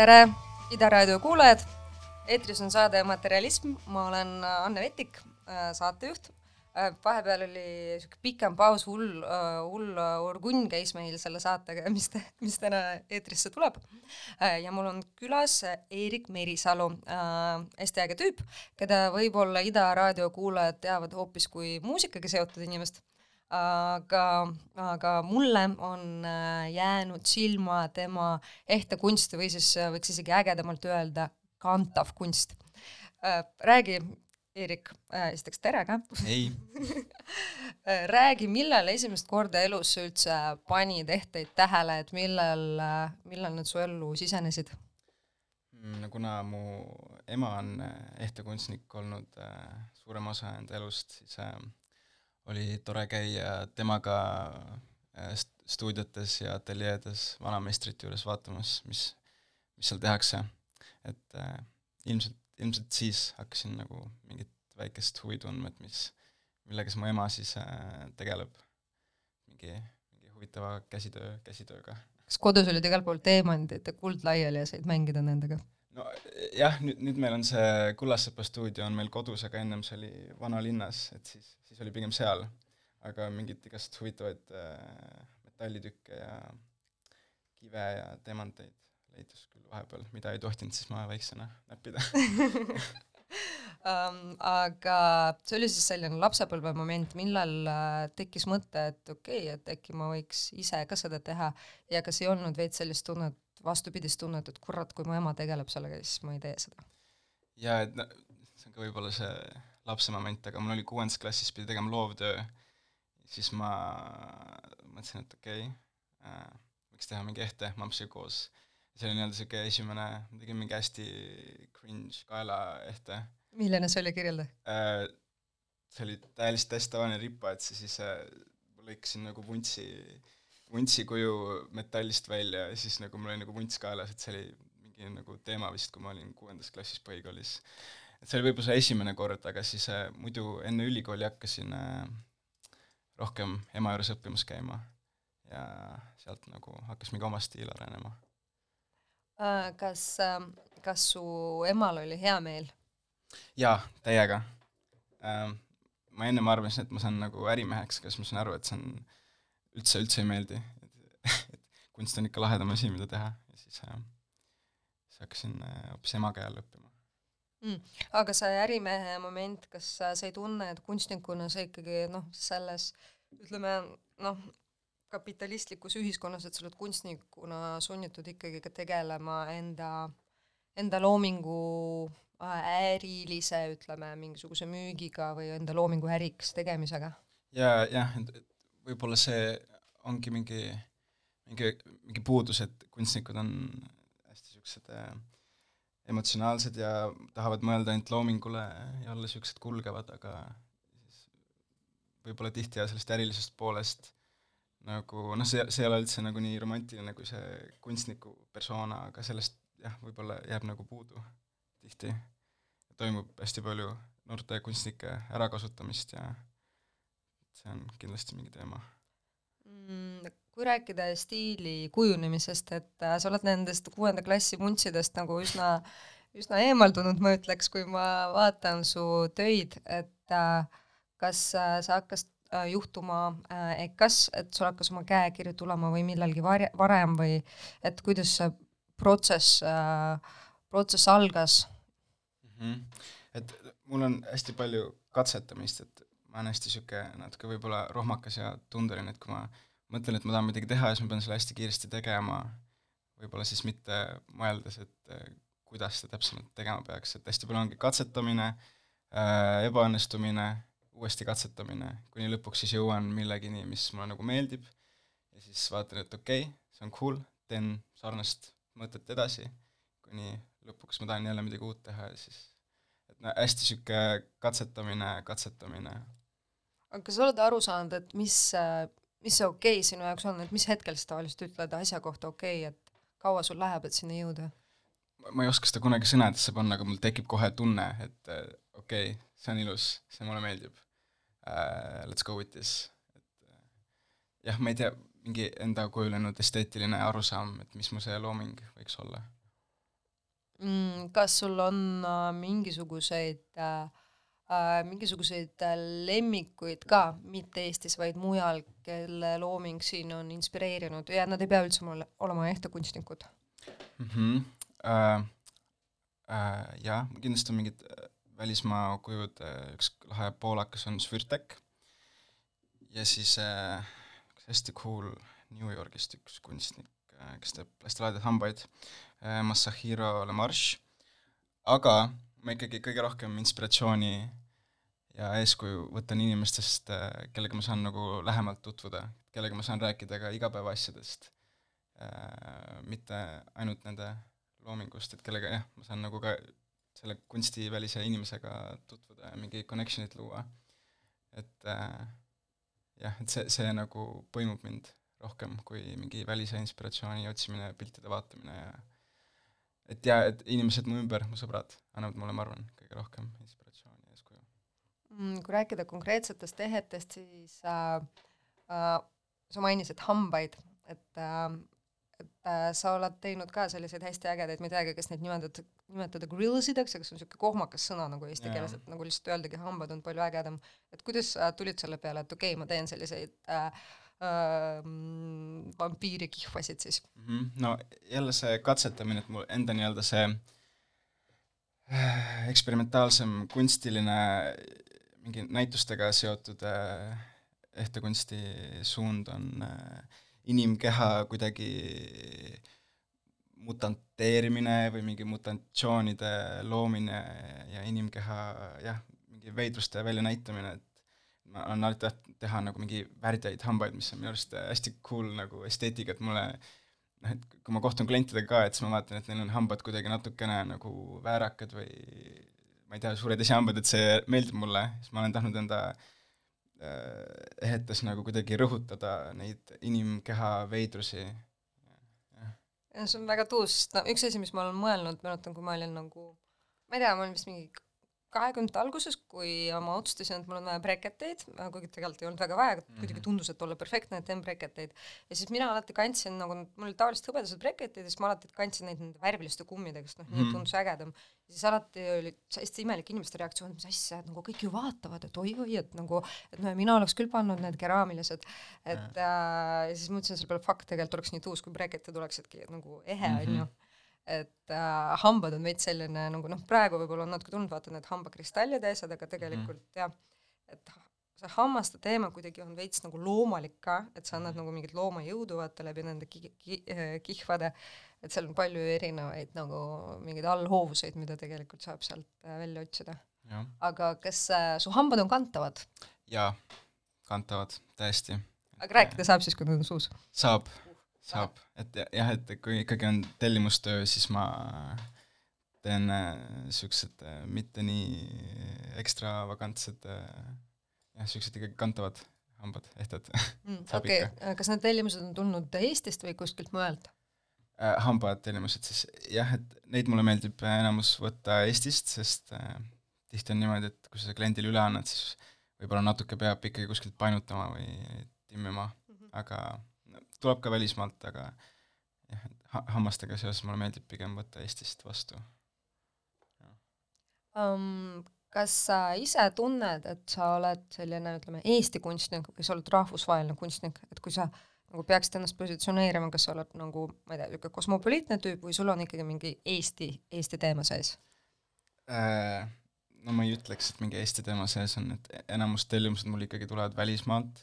tere, Ida raadio kuulajad! eetris on saade Materialism, ma olen Anne Vetik, saatejuht. vahepeal oli sihuke pikem paus, hull, hull orgunn käis meil selle saatega, mis, mis täna eetrisse tuleb. ja mul on külas Eerik Merisalu, hästi äge tüüp, keda võib-olla Ida raadio kuulajad teavad hoopis kui muusikaga seotud inimest aga, aga mulle on jäänud silma tema ehte kunst või siis võiks isegi ägedamalt öelda, kantav kunst. räägi, Eerik, esiteks tere ka! ei räägi, millal esimest korda elus sa üldse panid ehteid tähele, et millal, millal nad su ellu sisenesid? Mm, kuna mu ema on ehtekunstnik olnud suurem osa enda elust, siis äh, oli tore käia temaga äh, stuudiotes ja ateljeedes vanameistrite juures vaatamas, mis, mis seal tehakse. et äh, ilmselt, ilmselt siis hakkasin nagu mingit väikest huvi tundma, et mis, millega siis mu ema siis äh, tegeleb. mingi, mingi huvitava käsitöö, käsitööga. kas kodus olid igal pool teemandid ja kuld laiali ja said mängida nendega? No jah, nüüd, nüüd meil on see Kullasepa stuudio on meil kodus, aga ennem see oli vanalinnas, et siis, siis oli pigem seal. aga mingit igast huvitavaid äh, metallitükke ja kive ja teemanteid leidus küll vahepeal, mida ei tohtinud siis ma väiksena näppida. Um, aga see oli siis selline lapsepõlve moment, millal uh, tekkis mõte, et okei okay,, et äkki ma võiks ise ka seda teha. Ja kas ei olnud veits sellist tunnet, vastupidist tunnet, et kurat, kui mu ema tegeleb sellega, siis ma ei tee seda? jaa, et no see on ka võib-olla see lapse moment, aga mul oli kuuendas klassis, pidi tegema loovtöö, siis ma mõtlesin, et okei okay, äh,, võiks teha mingi ehte mampsiga koos see oli nii-öelda niisugune esimene, ma tegin mingi hästi cringe kaelaehte. milline see oli, kirjelda äh,? see oli täiesti hästi tavaline ripa, et siis äh, lõikasin nagu vuntsi, vuntsi kuju metallist välja ja siis nagu mul oli nagu vunts kaelas, et see oli mingi nagu teema vist, kui ma olin kuuendas klassis põhikoolis. et see oli võib-olla esimene kord, aga siis äh, muidu enne ülikooli hakkasin äh, rohkem ema juures õppimas käima ja sealt nagu hakkas mingi oma stiil arenema Äh, kas, ähm, kas su emal oli hea meel? jaa, täiega. Ähm, ma ennem arvasin, et ma saan nagu ärimeheks, aga siis ma sain aru, et see on üldse, üldse ei meeldi. et kunst on ikka lahedam asi, mida teha ja siis äh, siis hakkasin äh, hoopis ema käe all õppima mm.. aga see ärimehe moment, kas sa ei tunne, et kunstnikuna sa ikkagi noh, selles ütleme noh, kapitalistlikus ühiskonnas, et sa oled kunstnikuna sunnitud ikkagi ka tegelema enda, enda loomingu äh, ärilise, ütleme, mingisuguse müügiga või enda loomingu äriks tegemisega? ja jah, et võib-olla see ongi mingi, mingi, mingi puudus, et kunstnikud on hästi niisugused äh, emotsionaalsed ja tahavad mõelda ainult loomingule ja olla niisugused kulgevad, aga võib-olla tihti ja sellest ärilisest poolest nagu noh, see, see ei ole üldse nagu nii romantiline kui see kunstniku persona, aga sellest jah, võib-olla jääb nagu puudu tihti. toimub hästi palju noorte kunstnike ärakasutamist ja see on kindlasti mingi teema mm,. Kui rääkida stiili kujunemisest, et äh, sa oled nendest kuuenda klassi vuntsidest nagu üsna, üsna eemaldunud, ma ütleks, kui ma vaatan su töid, et äh, kas äh, sa hakkasid juhtuma EKA-s, et sul hakkas oma käekiri tulema või millalgi var-, varem või et kuidas see protsess, protsess algas mm? -hmm. Et mul on hästi palju katsetamist, et ma olen hästi niisugune natuke võib-olla rohmakas ja tundeline, et kui ma mõtlen, et ma tahan midagi teha, siis ma pean selle hästi kiiresti tegema, võib-olla siis mitte mõeldes, et kuidas seda täpsemalt tegema peaks, et hästi palju ongi katsetamine äh,, ebaõnnestumine uuesti katsetamine, kuni lõpuks siis jõuan millegini, mis mulle nagu meeldib ja siis vaatan, et okei okay,, see on cool, teen sarnast mõtet edasi, kuni lõpuks ma tahan jälle midagi uut teha ja siis et no hästi niisugune katsetamine, katsetamine. Aga kas sa oled aru saanud, et mis, mis see okei okay sinu jaoks on, et mis hetkel sa tavaliselt ütled asja kohta okei okay,, et kaua sul läheb, et sinna jõuda? ma ei oska seda kunagi sõnadesse panna, aga mul tekib kohe tunne, et okei okay,, see on ilus, see mulle meeldib uh, let's go with this, et uh, jah, ma ei tea, mingi enda kujunenud esteetiline arusaam, et mis mu see looming võiks olla. mm,. kas sul on äh, mingisuguseid äh, äh, mingisuguseid äh, lemmikuid ka, mitte Eestis, vaid mujal, kelle looming siin on inspireerinud ja nad ei pea üldse mulle olema ehte kunstnikud mm? -hmm. Äh, äh, jah, kindlasti on mingid äh, välismaa kujud, äh, üks lahe poolakas on Svirtek ja siis äh, üks hästi cool New Yorgist üks kunstnik, kes teeb hästi lahedaid hambaid, Masahiro Lemarche, aga ma ikkagi kõige rohkem inspiratsiooni ja eeskuju võtan inimestest, kellega ma saan nagu lähemalt tutvuda, kellega ma saan rääkida ka igapäevaasjadest äh,, mitte ainult nende loomingust, et kellega jah, ma saan nagu ka selle kunstivälise inimesega tutvuda ja mingi connection'it luua. et äh, jah, et see, see nagu põimub mind rohkem kui mingi välise inspiratsiooni otsimine, piltide vaatamine ja et ja, et inimesed mu ümber, mu sõbrad, annavad mulle, ma arvan, kõige rohkem inspiratsiooni. Kui rääkida konkreetsetest tehetest, siis äh, äh, sa mainisid hambaid, et äh, et äh, sa oled teinud ka selliseid hästi ägedaid, ma ei teagi, kas neid nimetada, nimetada grill sideks, aga see on niisugune kohmakas sõna nagu eesti yeah. keeles, et nagu lihtsalt öeldagi, hambad on palju ägedam. et kuidas sa tulid selle peale, et okei okay,, ma teen selliseid äh, äh, vampiirikihvasid siis mm? -hmm. no jälle see katsetamine, et mul enda nii-öelda see äh, eksperimentaalsem kunstiline mingi näitustega seotud äh, ehtekunsti suund on äh, inimkeha kuidagi mutanteerimine või mingi mutatsioonide loomine ja inimkeha jah, mingi veidruste väljanäitamine, et ma olen alati tahtnud teha nagu mingi värdjaid hambaid, mis on minu arust hästi cool nagu esteetika, et mulle noh, et kui ma kohtun klientidega ka, et siis ma vaatan, et neil on hambad kuidagi natukene nagu väärakad või ma ei tea, suured esihambad, et see meeldib mulle, siis ma olen tahtnud enda äh, ehetes nagu kuidagi rõhutada neid inimkeha veidrusi. see on väga tuus, no üks asi, mis ma olen mõelnud, mäletan, kui ma olin nagu, ma ei tea, ma olin vist mingi kahekümnendate alguses, kui ma otsustasin, et mul on vaja breketeid, kuigi tegelikult ei olnud väga vaja, mm -hmm. kuidagi tundus, et olla perfektne, et teen breketeid. ja siis mina alati kandsin nagu, mul olid tavaliselt hõbedased breketid ja siis ma alati kandsin neid nende värviliste kummidega, sest noh mm, -hmm. nii tundus ägedam. ja siis alati oli hästi imelik inimeste reaktsioon, mis asja, et nagu kõik ju vaatavad, et oi-oi, et nagu, et noh, mina oleks küll pannud need keraamilised, et äh, ja siis mõtlesin selle peale, fuck, tegelikult oleks nii tuus, kui breketid oleksidki nagu ehe, mhm. onju et äh, hambad on veits selline nagu noh, praegu võib-olla on natuke tulnud, vaata need hambakristallid ja asjad, aga tegelikult mm. jah, et see hammaste teema kuidagi on veits nagu loomalik ka, et sa annad mm. nagu mingit loomajõudu vaata läbi nende ki-, ki-, äh, kihvade, et seal on palju erinevaid nagu mingeid allhoovuseid, mida tegelikult saab sealt äh, välja otsida. aga kas äh, su hambad on kantavad? jaa, kantavad, täiesti. aga rääkida saab siis, kui nad on suus? saab saab, et jah, et kui ikkagi on tellimustöö, siis ma teen niisugused äh, äh, mitte nii ekstravagantsed äh, jah, niisugused ikkagi kantavad hambad, ehted mm,. okei okay., kas need tellimused on tulnud Eestist või kuskilt mujalt äh,? hambad tellimused siis, jah, et neid mulle meeldib enamus võtta Eestist, sest äh, tihti on niimoodi, et kui sa kliendile üle annad, siis võib-olla natuke peab ikkagi kuskilt painutama või timmima mm, -hmm. aga tuleb ka välismaalt, aga jah, hammastega seoses mulle meeldib pigem võtta Eestist vastu. Um, kas sa ise tunned, et sa oled selline, ütleme, Eesti kunstnik või sa oled rahvusvaheline kunstnik, et kui sa nagu peaksid ennast positsioneerima, kas sa oled nagu, ma ei tea, niisugune kosmopoliitne tüüp või sul on ikkagi mingi Eesti, Eesti teema sees äh,? No ma ei ütleks, et mingi Eesti teema sees on, et enamus tellimused mul ikkagi tulevad välismaalt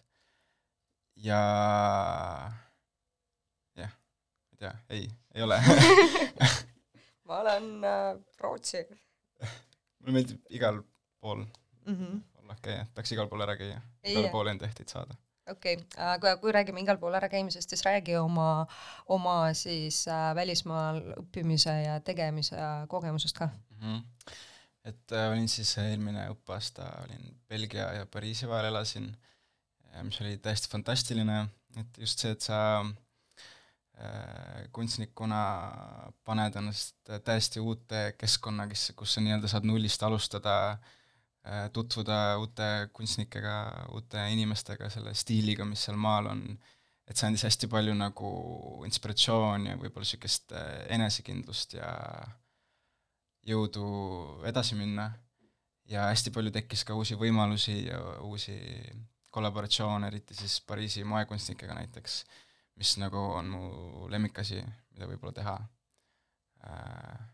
ja ei tea, ei, ei ole ma olen äh, Rootsi. mulle meeldib igal pool mm -hmm. olla käia, tahaks igal pool ära käia, igale poole enda ehteid saada. okei okay., aga kui räägime igal pool ära käimisest, siis räägi oma, oma siis äh, välismaal õppimise ja tegemise kogemusest ka mm. -hmm. et äh, olin siis eelmine õppeaasta olin Belgia ja Pariisi vahel elasin, mis oli täiesti fantastiline, et just see, et sa äh, Äh, kunstnikuna paned ennast täiesti uute keskkonna, kes, kus sa nii-öelda saad nullist alustada, äh, tutvuda uute kunstnikega, uute inimestega, selle stiiliga, mis seal maal on, et see andis hästi palju nagu inspiratsiooni ja võib-olla niisugust äh, enesekindlust ja jõudu edasi minna. Ja hästi palju tekkis ka uusi võimalusi ja uusi kollaboratsioone, eriti siis Pariisi moekunstnikega näiteks, mis nagu on mu lemmikasi, mida võib-olla teha äh,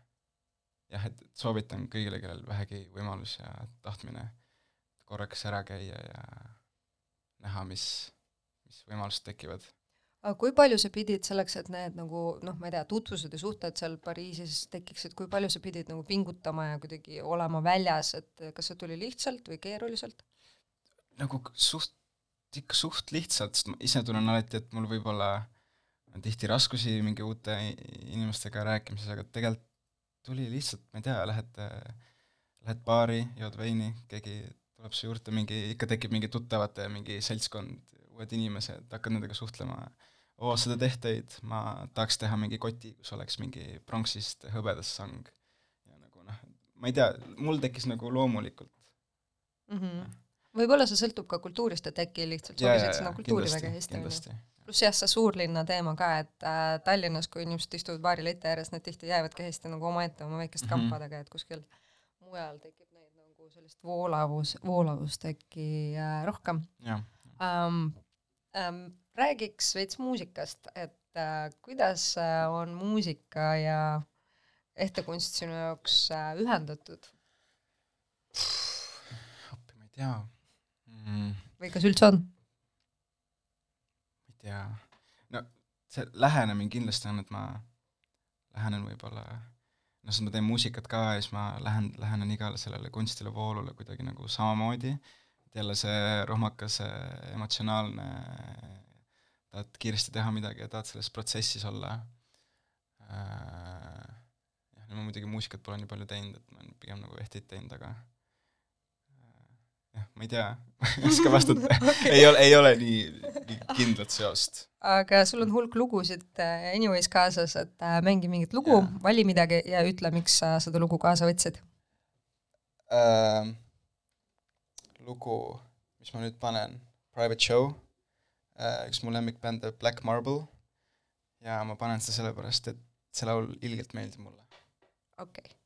jah, et soovitan kõigile, kellel vähegi võimalus ja tahtmine korraks ära käia ja näha, mis, mis võimalused tekivad. aga kui palju sa pidid selleks, et need nagu noh, ma ei tea, tutvused ja suhted seal Pariisis tekiksid, kui palju sa pidid nagu pingutama ja kuidagi olema väljas, et kas see tuli lihtsalt või keeruliselt? nagu suht, ikka suht lihtsalt, sest ma ise tunnen alati, et mul võib olla tihti raskusi mingi uute inimestega rääkimises, aga tegelikult tuli lihtsalt, ma ei tea, lähed, lähed baari, jood veini, keegi tuleb su juurde, mingi, ikka tekib mingi tuttavate mingi seltskond, uued inimesed, hakkad nendega suhtlema, oo, seda tehteid, ma tahaks teha mingi koti, kus oleks mingi pronksist hõbedast sang. ja nagu noh, ma ei tea, mul tekkis nagu loomulikult mm. -hmm. Võib-olla see sõltub ka kultuurist, et äkki lihtsalt sobisid sinna kultuuri kindlasti, väga hästi, on ju pluss jah, see suurlinna teema ka, et äh, Tallinnas, kui inimesed istuvad baari leti ääres, nad tihti jäävadki hästi nagu omaette oma väikeste mm -hmm. kampadega, et kuskil mujal tekib neid nagu sellist voolavus, voolavust äkki äh, rohkem. Um, um, räägiks veits muusikast, et äh, kuidas äh, on muusika ja ehtekunst sinu jaoks äh, ühendatud? appi, ma ei tea mm.. või kas üldse on? tea, no see lähenemine kindlasti on, et ma lähenen võib-olla, noh, sest ma teen muusikat ka ja siis ma lähen, lähenen igale sellele kunstile, voolule kuidagi nagu samamoodi, et jälle see rohmakas emotsionaalne, tahad kiiresti teha midagi ja tahad selles protsessis olla. Äh,, jah, no ma muidugi muusikat pole nii palju teinud, et ma olen pigem nagu ehteid teinud, aga jah, ma ei tea ei oska vastata okay. ei ole, ei ole nii, nii kindlat seost. aga sul on hulk lugusid äh, anyways kaasas, et äh, mängi mingit lugu, vali midagi ja ütle, miks sa seda lugu kaasa võtsid uh,. lugu, mis ma nüüd panen, Private Show uh,, üks mu lemmikbänd Black Marble ja ma panen seda sellepärast, et see laul ilgelt meeldib mulle. okei okay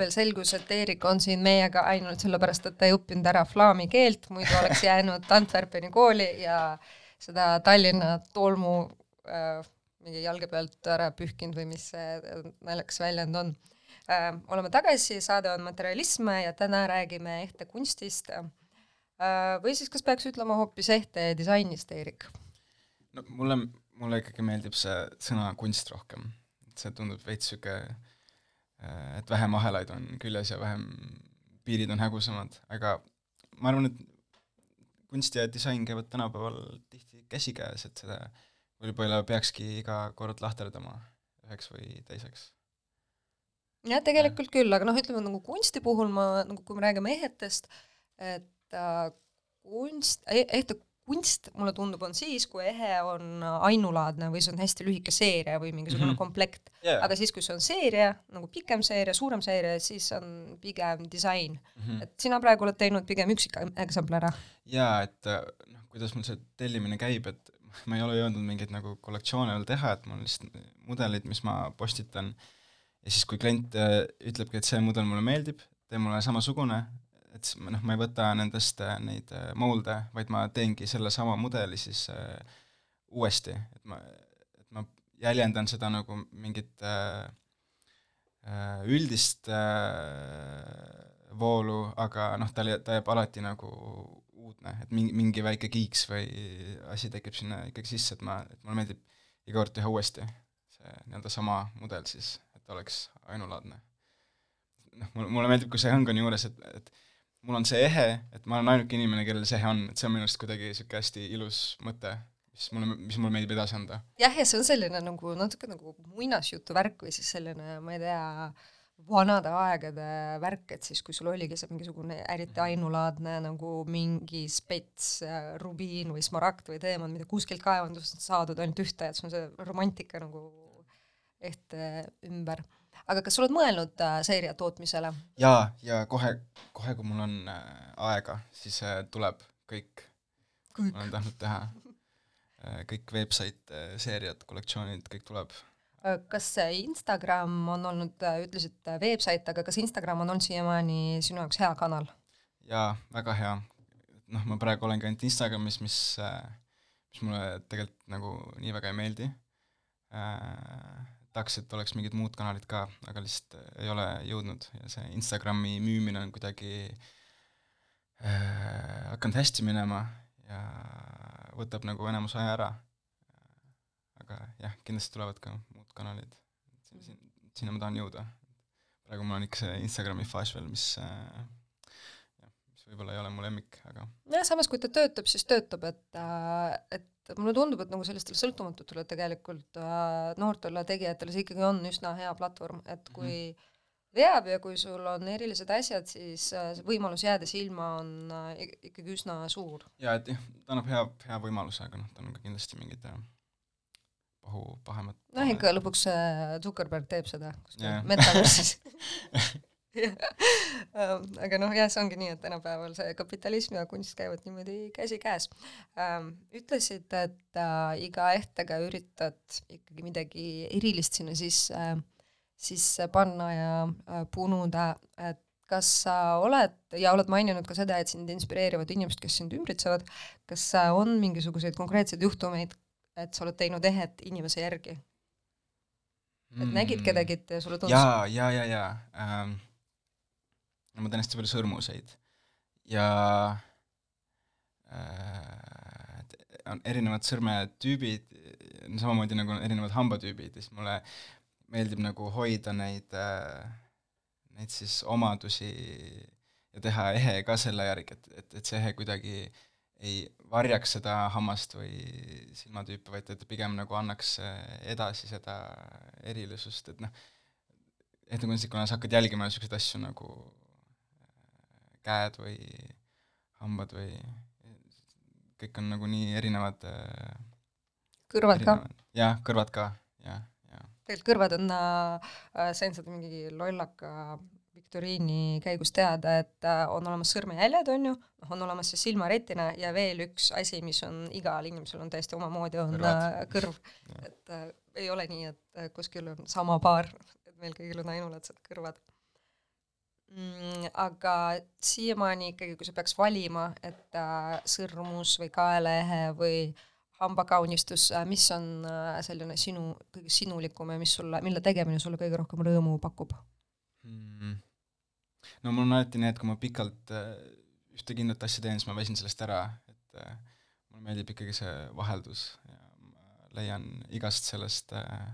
vahepeal selgus, et Eerik on siin meiega ainult sellepärast, et ta ei õppinud ära flaami keelt, muidu oleks jäänud Antwerpeni kooli ja seda Tallinna tolmu äh, mingi jalge pealt ära pühkinud või mis see naljakas väljend on äh,. oleme tagasi, saade on Materialism ja täna räägime ehte kunstist äh,. või siis kas peaks ütlema hoopis ehte disainist, Eerik? no mulle, mulle ikkagi meeldib see sõna kunst rohkem, see tundub veits niisugune Äh, et vähem ahelaid on küljes ja vähem piirid on hägusamad, aga ma arvan, et kunst ja disain käivad tänapäeval tihti käsikäes, et seda võib-olla peakski iga kord lahterdama üheks või teiseks. jah, tegelikult ja. küll, aga noh, ütleme nagu kunsti puhul ma, nagu kui me räägime ehetest, et äh, kunst eh,, ehte kunst, mulle tundub, on siis, kui ehe on ainulaadne või see on hästi lühike seeria või mingisugune mm -hmm. komplekt yeah.. aga siis, kui see on seeria, nagu pikem seeria, suurem seeria, siis on pigem disain mm. -hmm. et sina praegu oled teinud pigem üksikeksemplare. jaa, et noh, kuidas mul see tellimine käib, et ma ei ole jõudnud mingeid nagu kollektsioone veel teha, et mul lihtsalt mudelid, mis ma postitan, ja siis, kui klient äh, ütlebki, et see mudel mulle meeldib, tee mulle samasugune, et noh, ma ei võta nendest äh, neid äh, molde, vaid ma teengi sellesama mudeli siis äh, uuesti, et ma, et ma jäljendan seda nagu mingit äh, äh üldist äh, voolu, aga noh, ta, ta jääb alati nagu uudne, et mingi, mingi väike kiiks või asi tekib sinna ikkagi sisse, et ma, et mulle meeldib iga kord teha uuesti see nii-öelda sama mudel siis, et oleks ainulaadne. noh, mulle, mulle meeldib, kui see hõng on juures, et, et mul on see ehe, et ma olen ainuke inimene, kellel see ehe on, et see on minu arust kuidagi niisugune hästi ilus mõte, mis mulle, mis mulle meeldib edasi anda. jah, ja see on selline nagu natuke nagu muinasjutu värk või siis selline, ma ei tea, vanade aegade värk, et siis kui sul oligi see mingisugune eriti ainulaadne nagu mingi spets, rubiin või smaragd või teemant, mida kuskilt kaevandusest saadud ainult ühte, et see on see romantika nagu ehte ümber aga kas sa oled mõelnud äh, seeria tootmisele? jaa, ja kohe, kohe kui mul on äh, aega, siis äh, tuleb kõik, kõik., ma olen tahtnud teha kõik äh,, seeriad, kollektsioonid, kõik tuleb. Kas Instagram on olnud, ütlesid website, aga kas Instagram on olnud siiamaani sinu jaoks hea kanal? jaa, väga hea. noh, ma praegu olengi ainult Instagramis, mis mis mulle tegelikult nagu nii väga ei meeldi tahaks, et oleks mingid muud kanalid ka, aga lihtsalt äh, ei ole jõudnud ja see Instagrami müümine on kuidagi äh, hakanud hästi minema ja võtab nagu enamus aja ära. aga jah, kindlasti tulevad ka muud kanalid, sinna ma tahan jõuda. praegu mul on ikka see Instagrami faas veel, mis äh, jah, mis võib-olla ei ole mu lemmik, aga jah, samas kui ta töötab, siis töötab, et, äh, et mulle tundub, et nagu sellistele sõltumatutele tegelikult äh, noortele tegijatele see ikkagi on üsna hea platvorm, et kui mm -hmm veab ja kui sul on erilised asjad, siis äh, see võimalus jääda silma on äh, ikkagi üsna suur. jaa, et jah, ta annab hea, hea võimaluse, aga noh, tal on ka kindlasti mingid äh, pahu, pahemad noh, ikka lõpuks Zuckerberg teeb seda, kus ta metaversis aga noh, jah, see ongi nii, et tänapäeval see kapitalism ja kunst käivad niimoodi käsikäes ähm,. ütlesid, et äh, iga ehtega üritad ikkagi midagi erilist sinna sisse sisse panna ja äh, punuda, et kas sa oled ja oled maininud ka seda, et sind inspireerivad inimesed, kes sind ümbritsevad, kas on mingisuguseid konkreetseid juhtumeid, et sa oled teinud ehet inimese järgi? et mm. nägid kedagi ja sulle tundus jaa, jaa, jaa, jaa ähm no ma teen hästi palju sõrmuseid. Ja äh, on erinevad sõrmetüübid, samamoodi nagu on erinevad hambatüübid ja siis mulle meeldib nagu hoida neid äh,, neid siis omadusi ja teha ehe ka selle järgi, et, et, et see ehe kuidagi ei varjaks seda hammast või silmatüüpi, vaid et pigem nagu annaks edasi seda erilisust, et noh, ettekujunduslikuna sa hakkad jälgima niisuguseid asju nagu käed või hambad või kõik on nagu nii erinevad äh, kõrvad erinevad. ka? jah, kõrvad ka, jah, jah. tegelikult kõrvad on äh,, sain seda mingi lollaka viktoriini käigus teada, et äh, on olemas sõrmejäljed, on ju, noh, on olemas siis silmaretina ja veel üks asi, mis on igal inimesel on täiesti omamoodi, on Kõrvad. äh, kõrv. et äh, ei ole nii, et kuskil on sama paar, et meil kõigil on ainulaadsed kõrvad mm,. aga siiamaani ikkagi, kui sa peaks valima, et äh, sõrmus või kaelaehe või hambakaunistus äh,, mis on äh, selline sinu, kõige sinulikum ja mis sulle, mille tegemine sulle kõige rohkem rõõmu pakub mm.? no mul on alati nii, et kui ma pikalt äh, ühte kindlat asja teen, siis ma väsin sellest ära, et äh, mulle meeldib ikkagi see vaheldus ja ma leian igast sellest äh,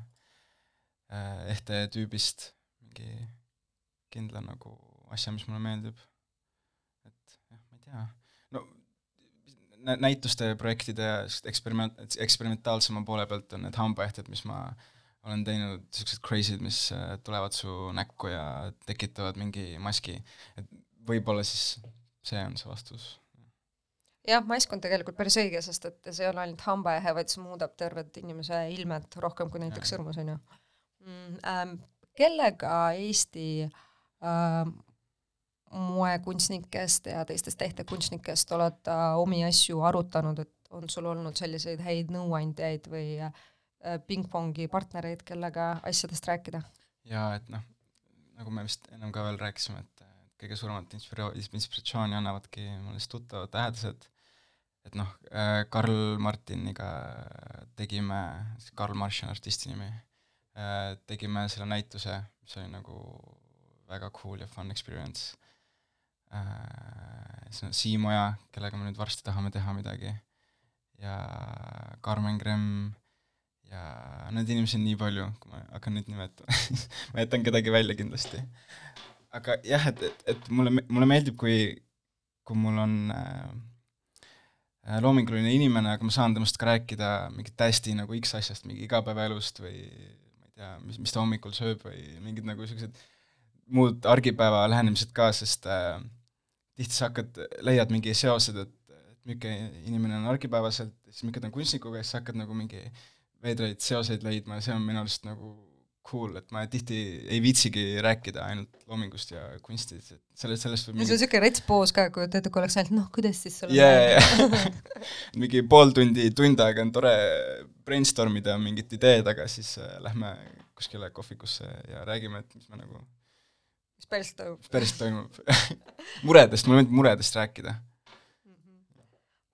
äh, ehte tüübist mingi kindla nagu asja, mis mulle meeldib. et jah, ma ei tea, no nä-, näituste projektide eksperiment, eksperimentaalsema poole pealt on need hambaehted, mis ma olen teinud, niisugused crazy'd, mis äh, tulevad su näkku ja tekitavad mingi maski, et võib-olla siis see on see vastus. jah, mask on tegelikult päris õige, sest et see ei ole ainult hambaehe, vaid see muudab tervet inimese ilmet rohkem kui näiteks sõrmus, on ju mm,. Kellega Eesti äh, moekunstnikest ja teistest tehtekunstnikest oled äh, omi asju arutanud, et on sul olnud selliseid häid nõuandjaid või äh, pingpongi partnereid, kellega asjadest rääkida? jaa, et noh, nagu me vist ennem ka veel rääkisime, et kõige suuremat inspira-, inspiratsiooni annavadki mulle siis tuttavad lähedased, et noh, äh, Karl Martiniga tegime, Karl Marsh on artisti nimi, tegime selle näituse, mis oli nagu väga cool ja fun experience Siim Oja, kellega me nüüd varsti tahame teha midagi, ja Carmen Gremm ja neid inimesi on nii palju, kui ma hakkan neid nimetama ma jätan kedagi välja kindlasti. aga jah, et, et, et mulle, mulle meeldib, kui, kui mul on äh, äh, loominguline inimene, aga ma saan temast ka rääkida mingit täiesti nagu X asjast, mingi igapäevaelust või ma ei tea, mis, mis ta hommikul sööb või mingid nagu niisugused muud argipäeva lähenemised ka, sest äh, tihti sa hakkad, leiad mingi seosed, et, et niisugune inimene on argipäevaselt, siis niisugune on kunstnikuga ja siis sa hakkad nagu mingi veidraid seoseid leidma ja see on minu arust nagu cool, et ma tihti ei viitsigi rääkida ainult loomingust ja kunstist, et sellest, sellest võib mingi... see on niisugune rets poos ka, kui oleks ainult noh, kuidas siis sul yeah, yeah. mingi pool tundi, tund aega on tore brainstorm ida mingit ideed, aga siis äh, lähme kuskile kohvikusse ja räägime, et mis me nagu mis päriselt toimub? mis päriselt toimub muredest, mulle meeldib muredest rääkida mm. -hmm.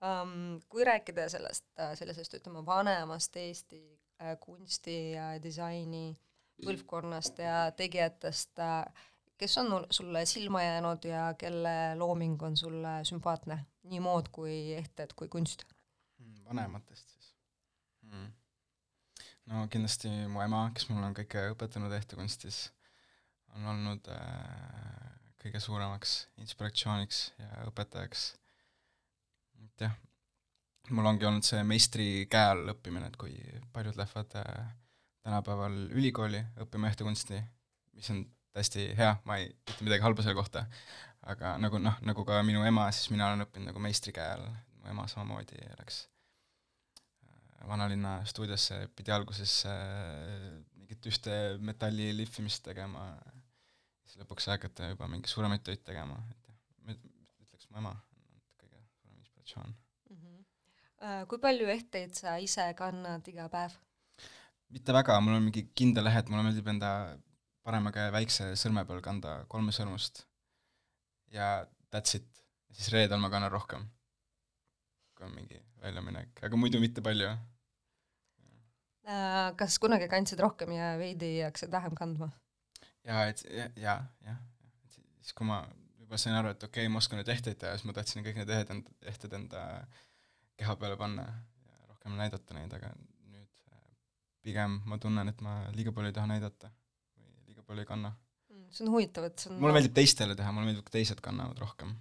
Um, kui rääkida sellest, äh, sellisest ütleme, vanemast Eesti äh, kunsti ja disaini põlvkonnast ja tegijatest äh,, kes on sulle silma jäänud ja kelle looming on sulle sümpaatne, nii mood kui ehted kui kunst mm,? vanematest siis mm.? no kindlasti mu ema, kes mul on kõike õpetanud ehtekunstis on olnud äh, kõige suuremaks inspiratsiooniks ja õpetajaks. et jah, mul ongi olnud see meistri käe all õppimine, et kui paljud lähevad äh, tänapäeval ülikooli õppima ühte kunsti, mis on täiesti hea, ma ei ütle midagi halba selle kohta, aga nagu noh, nagu ka minu ema, siis mina olen õppinud nagu meistri käe all, mu ema samamoodi läks äh, vanalinna stuudiosse, pidi alguses äh, mingit ühte metalli lihvimist tegema siis lõpuks hakata juba mingi suuremaid töid tegema, et ütleks mu ema on kõige suurem inspiratsioon mm. -hmm. Kui palju ehteid sa ise kannad iga päev? mitte väga, mul on mingi kindel lehe, et mulle meeldib enda parema käe väikse sõrme peal kanda kolme sõrmust ja that's it. ja siis reedel ma kannan rohkem, kui on mingi väljaminek, aga muidu mitte palju. Äh, kas kunagi kandsid rohkem ja veidi hakkasid vähem kandma? Jaa, et ja, ja, jah, et siis kui ma juba sain aru, et okei okay,, ma oskan nüüd ehteid teha, siis ma tahtsin kõik need ehed enda, ehted enda keha peale panna ja rohkem näidata neid, aga nüüd äh, pigem ma tunnen, et ma liiga palju ei taha näidata või liiga palju ei kanna. Mm, see on huvitav, et see on mulle meeldib teistele teha, mulle meeldib, kui teised kannavad rohkem.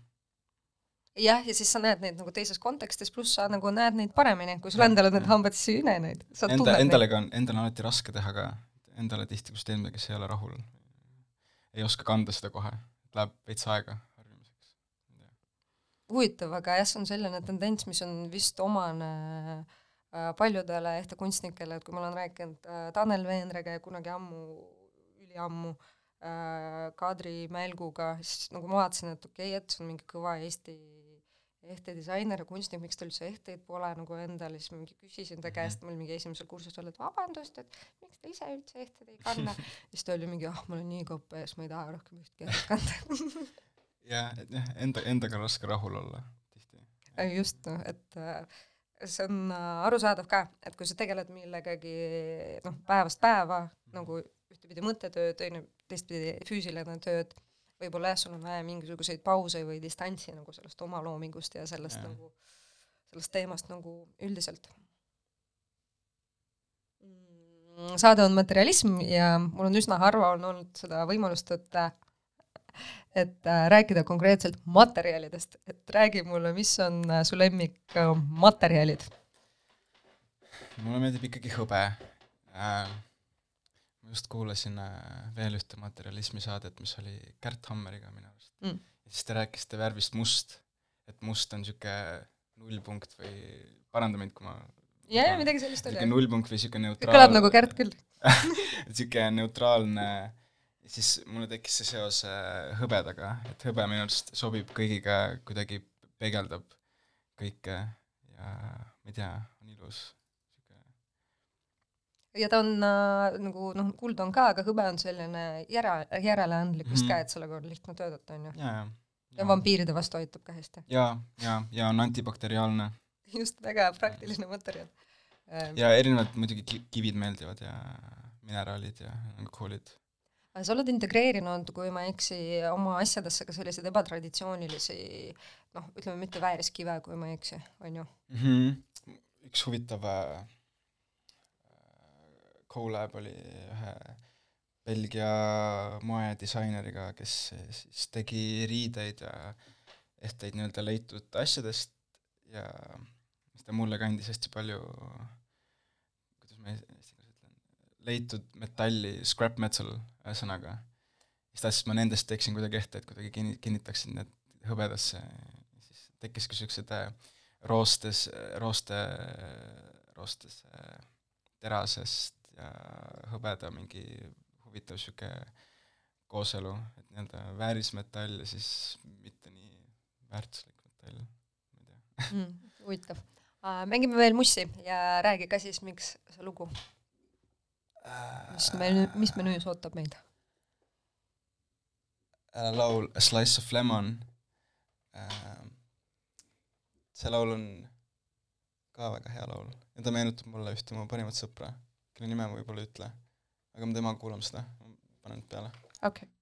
Jah, ja siis sa näed neid nagu teises kontekstis, pluss sa nagu näed neid paremini, kui sul endal on need hambad, siis sa ei näe neid. Enda, endale ka on, endal on alati raske teha ka, endale tihti, kus teen midagi, kes ei ole rahul ei oska kanda seda kohe, läheb veits aega harjumiseks. huvitav, aga jah, see on selline tendents, mis on vist omane äh, paljudele ehte kunstnikele, et kui ma olen rääkinud äh, Tanel Veenrega ja kunagi ammu, üliammu äh, Kadri Mälguga, siis nagu ma vaatasin, et okei okay,, et see on mingi kõva Eesti ehtedisainer ja kunstnik, miks tal üldse ehteid pole nagu endal, siis mingi küsisin ta käest, mul mingi esimesel kursusel, et vabandust, et miks te ise üldse ehteid ei kanna? Siis ta oli mingi, ah, ma olen nii kopees, ma ei taha rohkem ühtki ehet kanda. Jah, et jah, enda, endaga on raske rahul olla tihti. just, noh, et äh, see on äh, arusaadav ka, et kui sa tegeled millegagi noh, päevast päeva nagu ühtepidi mõttetööd, teine, teistpidi füüsiline tööd, võib-olla jah, sul on vaja mingisuguseid pause või distantsi nagu sellest oma loomingust ja sellest ja. nagu, sellest teemast nagu üldiselt. Mm, saade on materialism ja mul on üsna harva on olnud seda võimalust, et et äh, rääkida konkreetselt materjalidest, et räägi mulle, mis on äh, su lemmikmaterjalid äh,? mulle meeldib ikkagi hõbe äh,. Just kuulasin äh, veel ühte materjalismi saadet, mis oli Kärt Hammeriga minu arust mm.. ja siis te rääkisite värvist must, et must on niisugune nullpunkt või paranda mind, kui ma jaa, jaa, midagi sellist oli. niisugune nullpunkt või niisugune neutraal-. kõlab nagu Kärt küll niisugune neutraalne siis mulle tekkis see seos äh, hõbedaga, et hõbe minu arust sobib kõigiga, kuidagi peegeldab kõike ja ma ei tea, on ilus. Ja ta on äh, nagu noh, kuld on ka, aga hõbe on selline järe, järeleandlikkus mm -hmm. ka, et sellega on lihtne töötada, on ju. ja, ja. ja vampiiride vastu aitab ka hästi. ja, ja, ja on antibakteriaalne. just, väga praktiline materjal. ja erinevad muidugi kivid meeldivad ja mineraalid ja cool'id sa oled integreerinud, kui ma ei eksi, oma asjadesse ka selliseid ebatraditsioonilisi noh, ütleme mitte vääriskive, kui ma ei eksi, on ju mm? -hmm. üks huvitav äh, collab oli ühe Belgia moedisaineriga, kes siis tegi riideid ja ehteid nii-öelda leitud asjadest ja siis ta mulle kandis hästi palju, kuidas ma eesti keeles ütlen, leitud metalli, scrap metal ühesõnaga, siis tahtsin, et ma nendest teeksin kuidagi ette, et kuidagi kinni, kinnitaksin need hõbedasse, siis tekkiski niisugused äh, roostes, rooste, roostes terasest ja hõbeda mingi huvitav niisugune kooselu, et nii-öelda väärismetall ja siis mitte nii väärtuslik metall, ma ei tea mm,. huvitav uh,. mängime veel mussi ja räägi ka siis, miks see lugu mis meil, mis menüüs ootab meid? Laul A Slice of Lemon. Äh, see laul on ka väga hea laul ja ta meenutab mulle ühte mu parimat sõpra, kelle nime ma võib-olla ei ütle, aga me temaga kuulame seda, panen peale. okei okay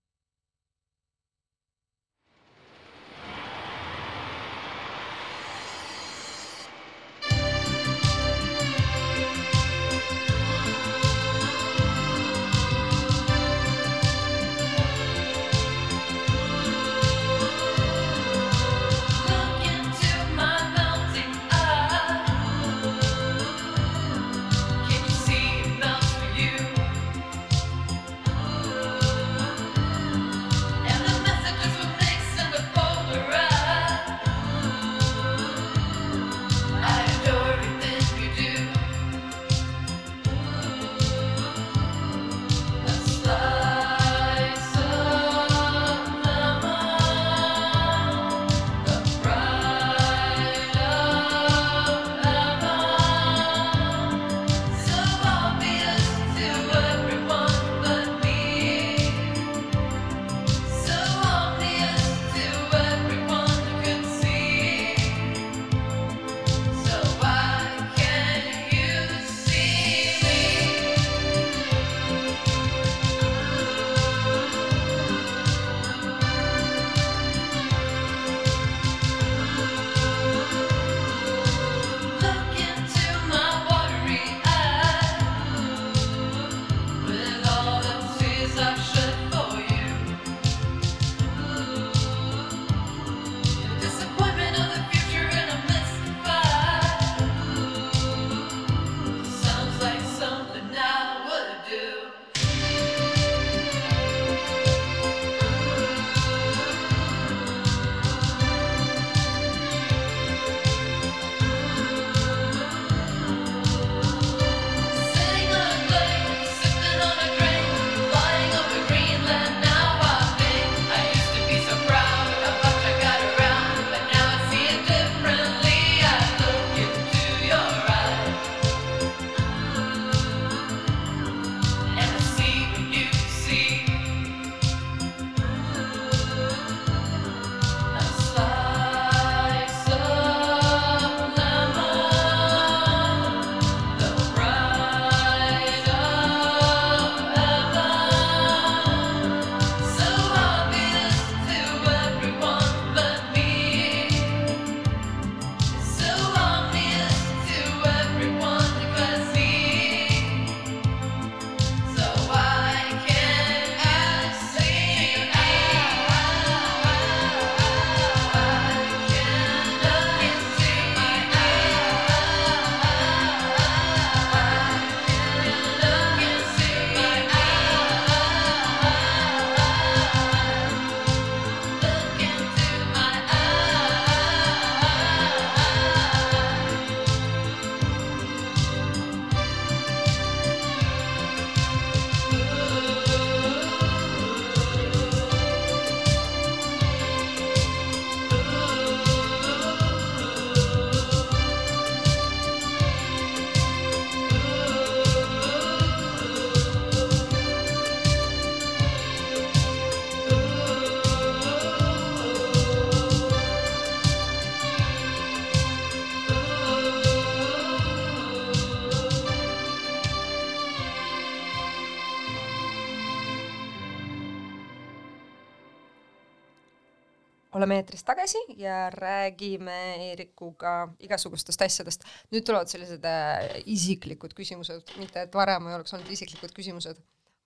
oleme eetris tagasi ja räägime Eerikuga igasugustest asjadest. nüüd tulevad sellised äh, isiklikud küsimused, mitte et varem ei oleks olnud isiklikud küsimused,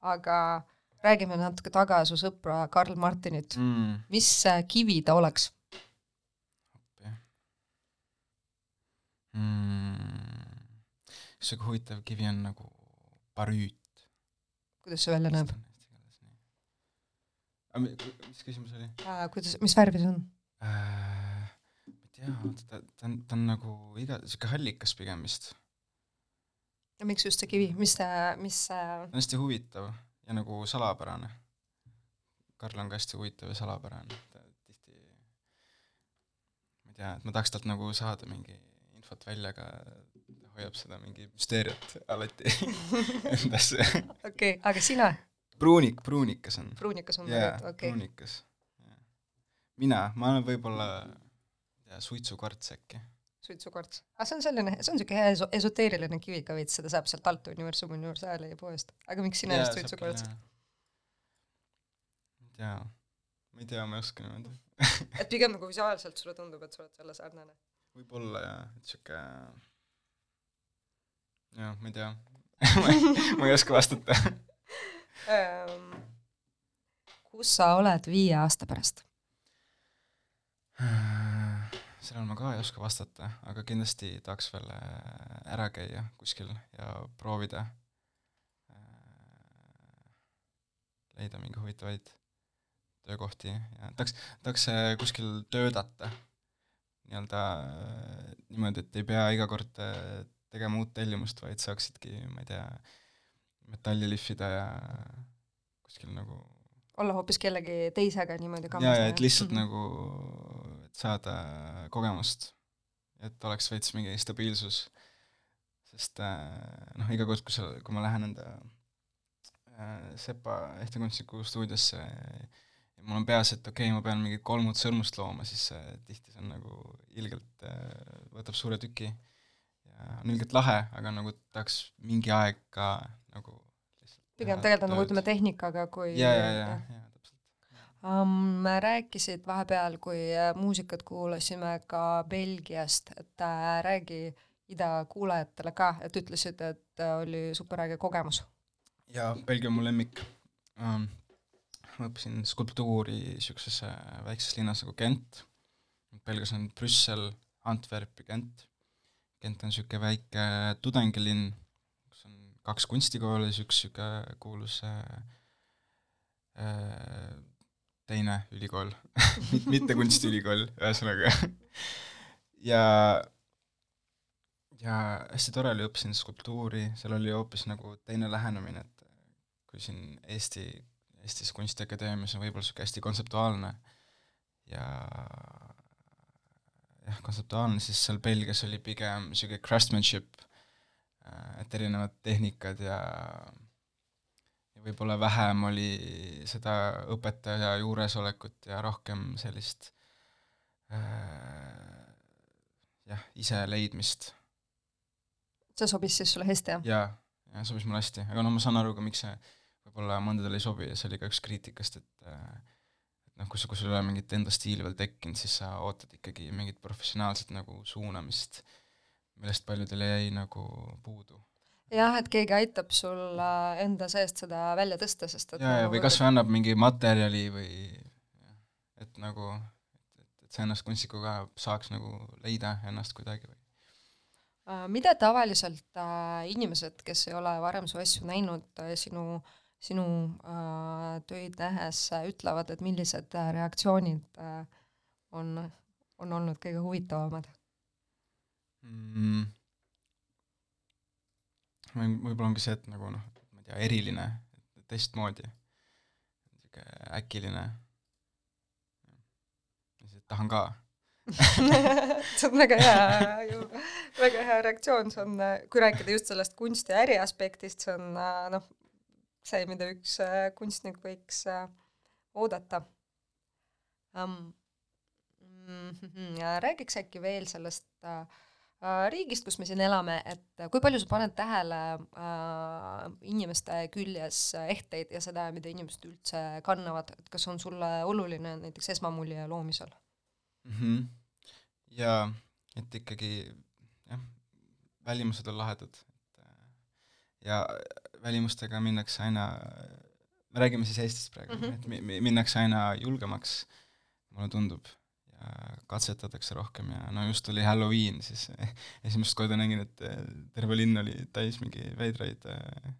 aga räägime natuke taga su sõpra Karl Martinit mm.. mis äh, kivi ta oleks? mm.. sihuke huvitav kivi on nagu barüüt. kuidas see välja näeb? Mis küsimus oli äh,? kuidas, mis värvi see on äh,? ma ei tea, ta, ta on, ta on nagu iga, sihuke hallikas pigem vist. ja miks just see kivi, mis see, mis see ta on hästi huvitav ja nagu salapärane. Karl on ka hästi huvitav ja salapärane, ta tihti ma ei tea, et ma tahaks talt nagu saada mingi infot välja, aga ta hoiab seda mingi müsteeriat alati endasse. okei okay,, aga sina? Pruunik, pruunikas on. pruunikas on jaa, pruunikas. mina, ma olen võib-olla, suitsukarts äkki. suitsukarts. ah, see on selline, see on niisugune hea eso-, esoteeriline kivi ka veits, seda saab sealt alt Universum Universaali poest. aga miks sina just suitsukarts? ma ei tea, ma ei tea, ma ei oska niimoodi et pigem nagu visuaalselt sulle tundub, et sa oled selle sarnane? võib-olla jah, et sihuke jah, ma ei tea ma ei oska vastata. kus sa oled viie aasta pärast? sellele ma ka ei oska vastata, aga kindlasti tahaks veel äh, ära käia kuskil ja proovida äh, leida mingi huvitavaid töökohti ja tahaks, tahaks äh, kuskil töötada nii-öelda niimoodi, et ei pea iga kord tegema uut tellimust, vaid saaksidki, ma ei tea, metalli lihvida ja kuskil nagu olla hoopis kellegi teisega niimoodi kamas. jaa, ja et lihtsalt mm -hmm. nagu, et saada kogemust, et oleks veits mingi stabiilsus, sest äh, noh, iga kord, kui sa, kui ma lähen enda äh, Sepa ehtekunstniku stuudiosse ja mul on peas, et okei okay,, ma pean mingid kolmud sõrmust looma, siis äh, tihti see on nagu ilgelt võtab suure tüki ja on ilgelt lahe, aga nagu tahaks mingi aeg ka pigem tegeleda nagu ütleme tehnikaga kui ja, ja, ja, ja um,. rääkisid vahepeal, kui äh, muusikat kuulasime ka Belgiast, et äh, räägi ida kuulajatele ka, et ütlesid, et äh, oli superäge kogemus. jaa, Belgia on mu lemmik um,. ma õppisin skulptuuri niisuguses väikses linnas nagu Gent, Belgias on Brüssel, Antwerp ja Gent. Gent on niisugune väike tudengilinn kaks kunstikooli, siis üks niisugune kuulus äh, äh teine ülikool mitte kunstiülikool, ühesõnaga. Ja ja hästi tore oli, õppisin skulptuuri, seal oli hoopis nagu teine lähenemine, et kui siin Eesti, Eestis Kunstiakadeemias on võib-olla niisugune hästi kontseptuaalne ja jah, kontseptuaalne, siis seal Belgias oli pigem niisugune craftsmanship et erinevad tehnikad ja ja võib-olla vähem oli seda õpetaja juuresolekut ja rohkem sellist äh, jah, ise leidmist. see sobis siis sulle hästi, jah? jaa, jaa, sobis mulle hästi, aga no ma saan aru ka, miks see võib-olla mõndadele ei sobi ja see oli ka üks kriitikast, et äh, et noh, kui sa, kui sul ei ole mingit enda stiili veel tekkinud, siis sa ootad ikkagi mingit professionaalset nagu suunamist äh, millest paljudel jäi nagu puudu. jah, et keegi aitab sul enda seest seda välja tõsta, sest et jaa, ja nagu või kas või annab mingi materjali või et nagu, et, et sa ennast kunstnikuga saaks nagu leida ennast kuidagi või äh, mida tavaliselt äh, inimesed, kes ei ole varem su asju näinud äh,, sinu, sinu äh, töid nähes äh, ütlevad, et millised äh, reaktsioonid äh, on, on olnud kõige huvitavamad? Mm,? võib-olla ongi see, et nagu noh, ma ei tea, eriline, teistmoodi, niisugune äkiline. et tahan ka see on väga hea ju, väga hea reaktsioon, see on, kui rääkida just sellest kunsti äri aspektist, see on noh, see, mida üks äh, kunstnik võiks äh, oodata um,. Mm -hmm. ja räägiks äkki veel sellest äh, riigist, kus me siin elame, et kui palju sa paned tähele äh, inimeste küljes ehteid ja seda, mida inimesed üldse kannavad, et kas on sulle oluline näiteks esmamulje loomisel mm? -hmm. jaa, et ikkagi jah, välimused on lahedad, et äh, ja välimustega minnakse aina, me räägime siis Eestist praegu mm, -hmm. et mi-, minnakse aina julgemaks, mulle tundub, ja katsetatakse rohkem ja no just oli Halloween, siis esimest korda nägin, et äh, terve linn oli täis mingi veidraid äh,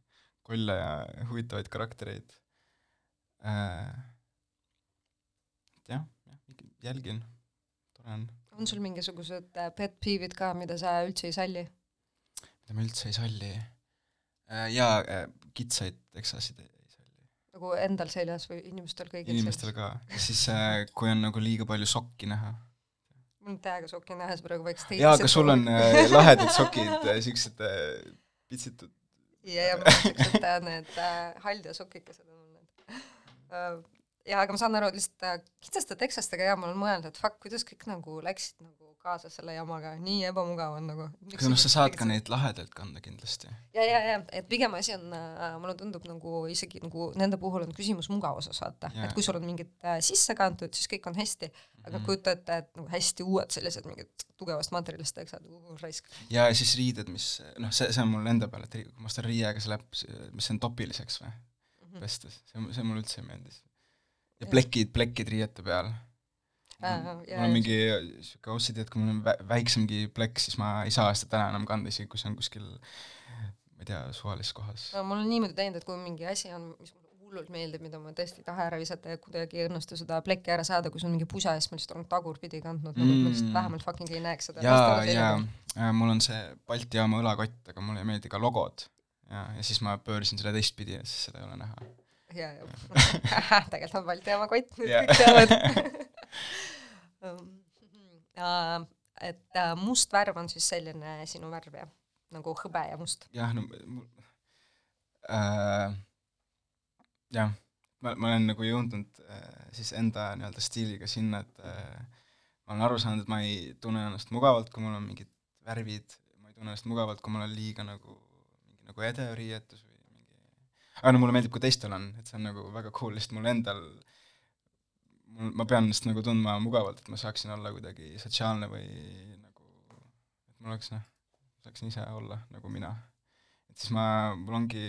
kolle ja huvitavaid karaktereid. et jah, jah, jälgin, tore on. on sul mingisugused pet peeve'id ka, mida sa üldse ei salli? mida ma üldse ei salli. Jaa, kitsaid teksasid ei. Nagu endal seljas või inimestel kõigil inimestel ka, siis äh, kui on nagu liiga palju sokki näha. mul on täiega sokki näha, sa praegu vaikselt jaa, aga sul on äh, lahedad sokid äh,, siuksed äh, pitsitud. ja, ja mul on siuksed äh, need äh, haldja sokikesed on need äh, jaa, aga ma saan aru, lihtsalt äh, kitsaste tekstastega jaa, ma olen mõelnud, et fuck, kuidas kõik nagu läksid nagu kaasa selle jamaga, nii ebamugav on nagu. aga noh, sa saad ka neid lahedalt kanda kindlasti. ja, ja, ja, et pigem asi on äh,, mulle tundub nagu isegi nagu nende puhul on küsimus mugavuses, vaata, et kui sul on mingid äh, sisse kantud, siis kõik on hästi, aga mm -hmm. kujuta ette, et nagu hästi uued sellised mingid tugevast materjalist teksad uh,, raisk. ja, ja siis riided, mis noh, see, see on mul enda peal, et kui ma ostan riiega, see läheb, mis on topiliseks või mm -hmm. pestes, see, see mulle üldse ei meeldi ja plekid, plekid riiete peal. Mul on mingi sihuke OCD, et kui mul on vä väiksemgi plekk, siis ma ei saa seda täna enam kanda, isegi kui see on kuskil ma ei tea, suvalises kohas no,. mul on niimoodi teinud, et kui mingi asi on, mis mulle hullult meeldib, mida ma tõesti ei taha ära visata ja kuidagi ei õnnestu seda plekki ära saada, kui see on mingi pusa, siis ma lihtsalt olen tagurpidi kandnud mm., nagu ma lihtsalt mm. vähemalt fucking ei näeks seda. jaa, jaa, äh, mul on see Balti jaama õlakott, aga mulle ei meeldi ka logod. ja, ja siis ma pöörasin selle teistpidi ja siis seda ei ole näha ja, ja tegelikult on Balti jaama kott, nüüd kõik teavad et äh, must värv on siis selline sinu värv, jah? nagu hõbe ja must? jah, no äh, jah, ma, ma olen nagu jõudnud äh, siis enda nii-öelda stiiliga sinna, et äh, ma olen aru saanud, et ma ei tunne ennast mugavalt, kui mul on mingid värvid, ma ei tunne ennast mugavalt, kui mul on liiga nagu mingi nagu edev riietus või aga no mulle meeldib, kui teistel on, et see on nagu väga cool, lihtsalt mul endal, mul, ma pean ennast nagu tundma mugavalt, et ma saaksin olla kuidagi sotsiaalne või nagu, et mul oleks noh, saaksin ise olla nagu mina. et siis ma, mul ongi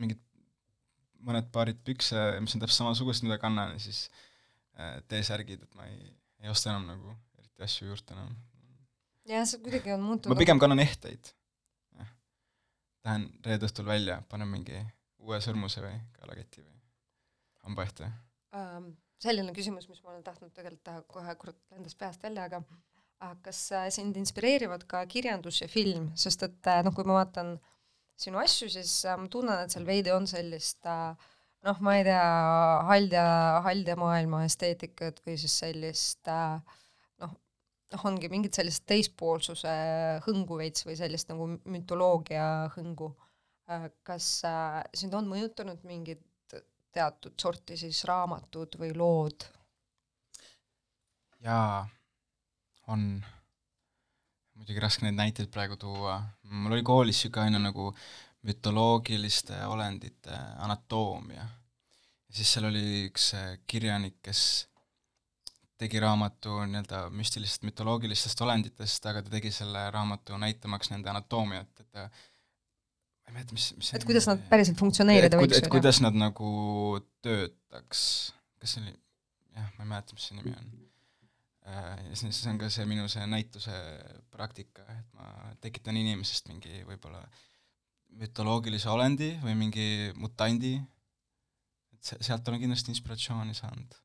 mingid mõned paarid pükse, mis on täpselt samasugused, mida kannan ja siis äh, T-särgid, et ma ei, ei osta enam nagu eriti asju juurde enam. jah, see kuidagi on muutunud ma pigem kannan ehteid lähen reede õhtul välja, panen mingi uue sõrmuse või kaelaketi või hambaehte um,? selline küsimus, mis ma olen tahtnud tegelikult teha kohe kurat lendas peast välja, aga kas äh, sind inspireerivad ka kirjandus ja film, sest et äh, noh, kui ma vaatan sinu asju, siis äh, ma tunnen, et seal veidi on sellist noh, ma ei tea, haldja, haldja maailma esteetikat või siis sellist äh, noh, ongi mingit sellist teispoolsuse hõngu veits või sellist nagu mütoloogia hõngu. Äh, kas äh, sind on mõjutanud mingid teatud sorti siis raamatud või lood? jaa, on. muidugi raske neid näiteid praegu tuua. mul oli koolis niisugune aine nagu mütoloogiliste olendite anatoomia. ja siis seal oli üks kirjanik, kes tegi raamatu nii-öelda müstilistest mütoloogilistest olenditest, aga ta tegi selle raamatu näitamaks nende anatoomiat, et ta ma ei mäleta, mis, mis et kuidas nad päriselt funktsioneerida võiks. et kuidas nad nagu töötaks, kas see oli, jah, ma ei mäleta, mis see nimi on. Äh, ja siis see on ka see minu see näituse praktika, et ma tekitan inimesest mingi võib-olla mütoloogilise olendi või mingi mutandi, et se-, sealt olen kindlasti inspiratsiooni saanud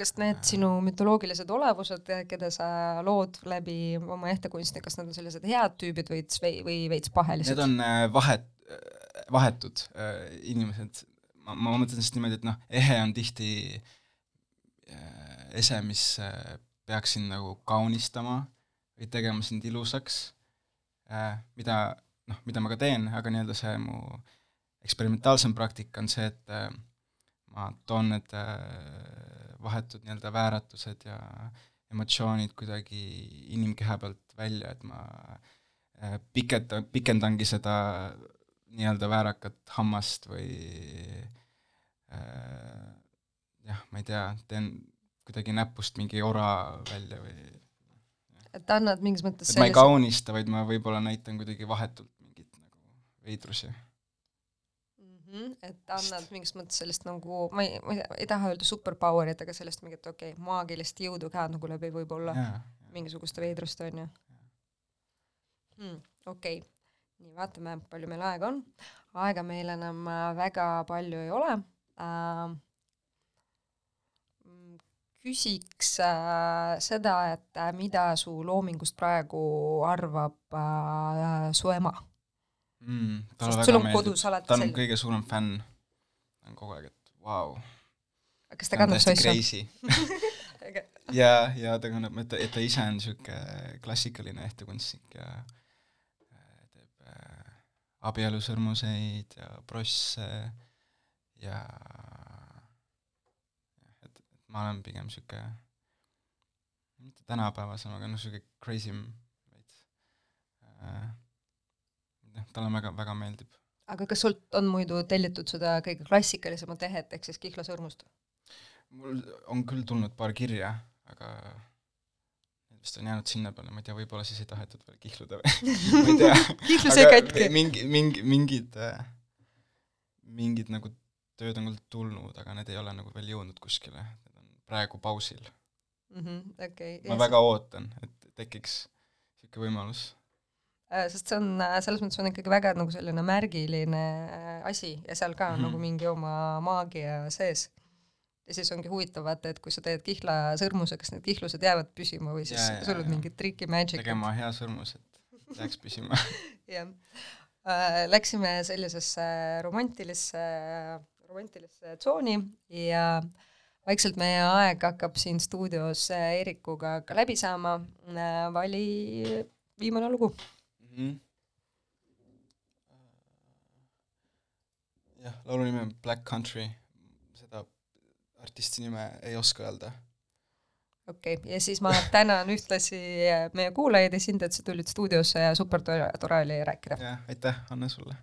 kas need sinu mütoloogilised olevused, keda sa lood läbi oma ehtekunsti, kas nad on sellised head tüübid või, või veits pahelised? Need on äh, vahet, äh, vahetud äh, inimesed. ma, ma mõtlen lihtsalt niimoodi, et noh, ehe on tihti ese, mis peaks sind nagu kaunistama või tegema sind ilusaks, mida noh, mida ma ka teen, aga nii-öelda see mu eksperimentaalsem praktika on see, et ma toon need vahetud nii-öelda vääratused ja emotsioonid kuidagi inimkeha pealt välja, et ma äh, piketa-, pikendangi seda nii-öelda väärakat hammast või äh, jah, ma ei tea, teen kuidagi näpust mingi ora välja või et annad mingis mõttes et ma ei kaunista, vaid ma võib-olla näitan kuidagi vahetult mingit nagu veidrusi mm. -hmm, et annad mingis mõttes sellist nagu, ma ei, ma ei, taha öelda superpower'it, aga sellist mingit okei okay,, maagilist jõudu ka nagu läbi võib-olla mingisuguste veidrust, on ju hmm,. okei okay., nii, vaatame, palju meil aega on. aega meil enam äh, väga palju ei ole äh, küsiks äh, seda, et äh, mida su loomingust praegu arvab äh, su ema mm,? talle väga meeldib, ta on selline. kõige suurem fänn, ta on kogu aeg, et vau wow.. kas ta kannab asju? ja, ja ta kannab, et ta, et ta ise on niisugune klassikaline ehtekunstnik ja äh, teeb äh, abielusõrmuseid ja prosse ja ma olen pigem niisugune, mitte tänapäevasem, aga noh, niisugune crazy im veits äh,. Jah, talle väga, väga meeldib. aga kas sult on muidu tellitud seda kõige klassikalisemat tehet, ehk siis kihlasõrmust? mul on küll tulnud paar kirja, aga need vist on jäänud sinna peale, ma ei tea, võib-olla siis ei tahetud veel kihluda või ma ei tea kihlus jäi katki? mingi, mingi, mingid äh, mingid nagu tööd on küll tulnud, aga need ei ole nagu veel jõudnud kuskile, praegu pausil mm. -hmm, okay, ma yes. väga ootan, et tekiks niisugune võimalus sest see on, äh, selles mõttes on ikkagi väga nagu selline märgiline äh, asi ja seal ka mm -hmm. nagu mingi oma maagia sees. ja siis ongi huvitav vaata, et kui sa teed kihlasõrmuse, kas need kihlused jäävad püsima või siis ja, sul on mingi triki magic. tegema hea sõrmus, et jääks püsima jah äh,. Läksime sellisesse romantilisse, romantilisse tsooni ja äh, vaikselt meie aeg hakkab siin stuudios Eerikuga ka läbi saama, äh, vali viimane lugu mm. jah, laulu nimi on Black Country, seda artisti nime ei oska öelda. okei okay., ja siis ma tänan ühtlasi meie kuulajaid ja sind, et sa tulid stuudiosse ja super tore, tore oli rääkida. jah, aitäh, Anne, sulle